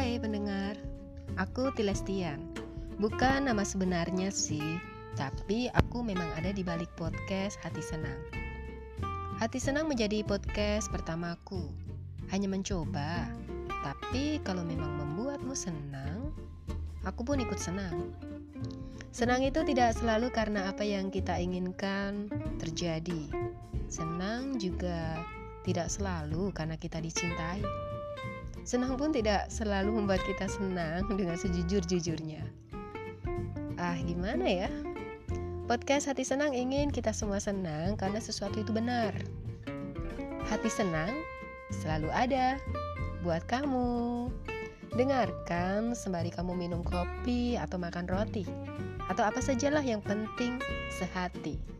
Hai pendengar, aku Tilestian. Bukan nama sebenarnya sih, tapi aku memang ada di balik podcast Hati Senang. Hati Senang menjadi podcast pertamaku. Hanya mencoba, tapi kalau memang membuatmu senang, aku pun ikut senang. Senang itu tidak selalu karena apa yang kita inginkan terjadi. Senang juga tidak selalu karena kita dicintai. Senang pun tidak selalu membuat kita senang dengan sejujur-jujurnya. Ah, gimana ya? Podcast Hati Senang ingin kita semua senang karena sesuatu itu benar. Hati senang selalu ada buat kamu. Dengarkan sembari kamu minum kopi atau makan roti, atau apa sajalah yang penting sehati.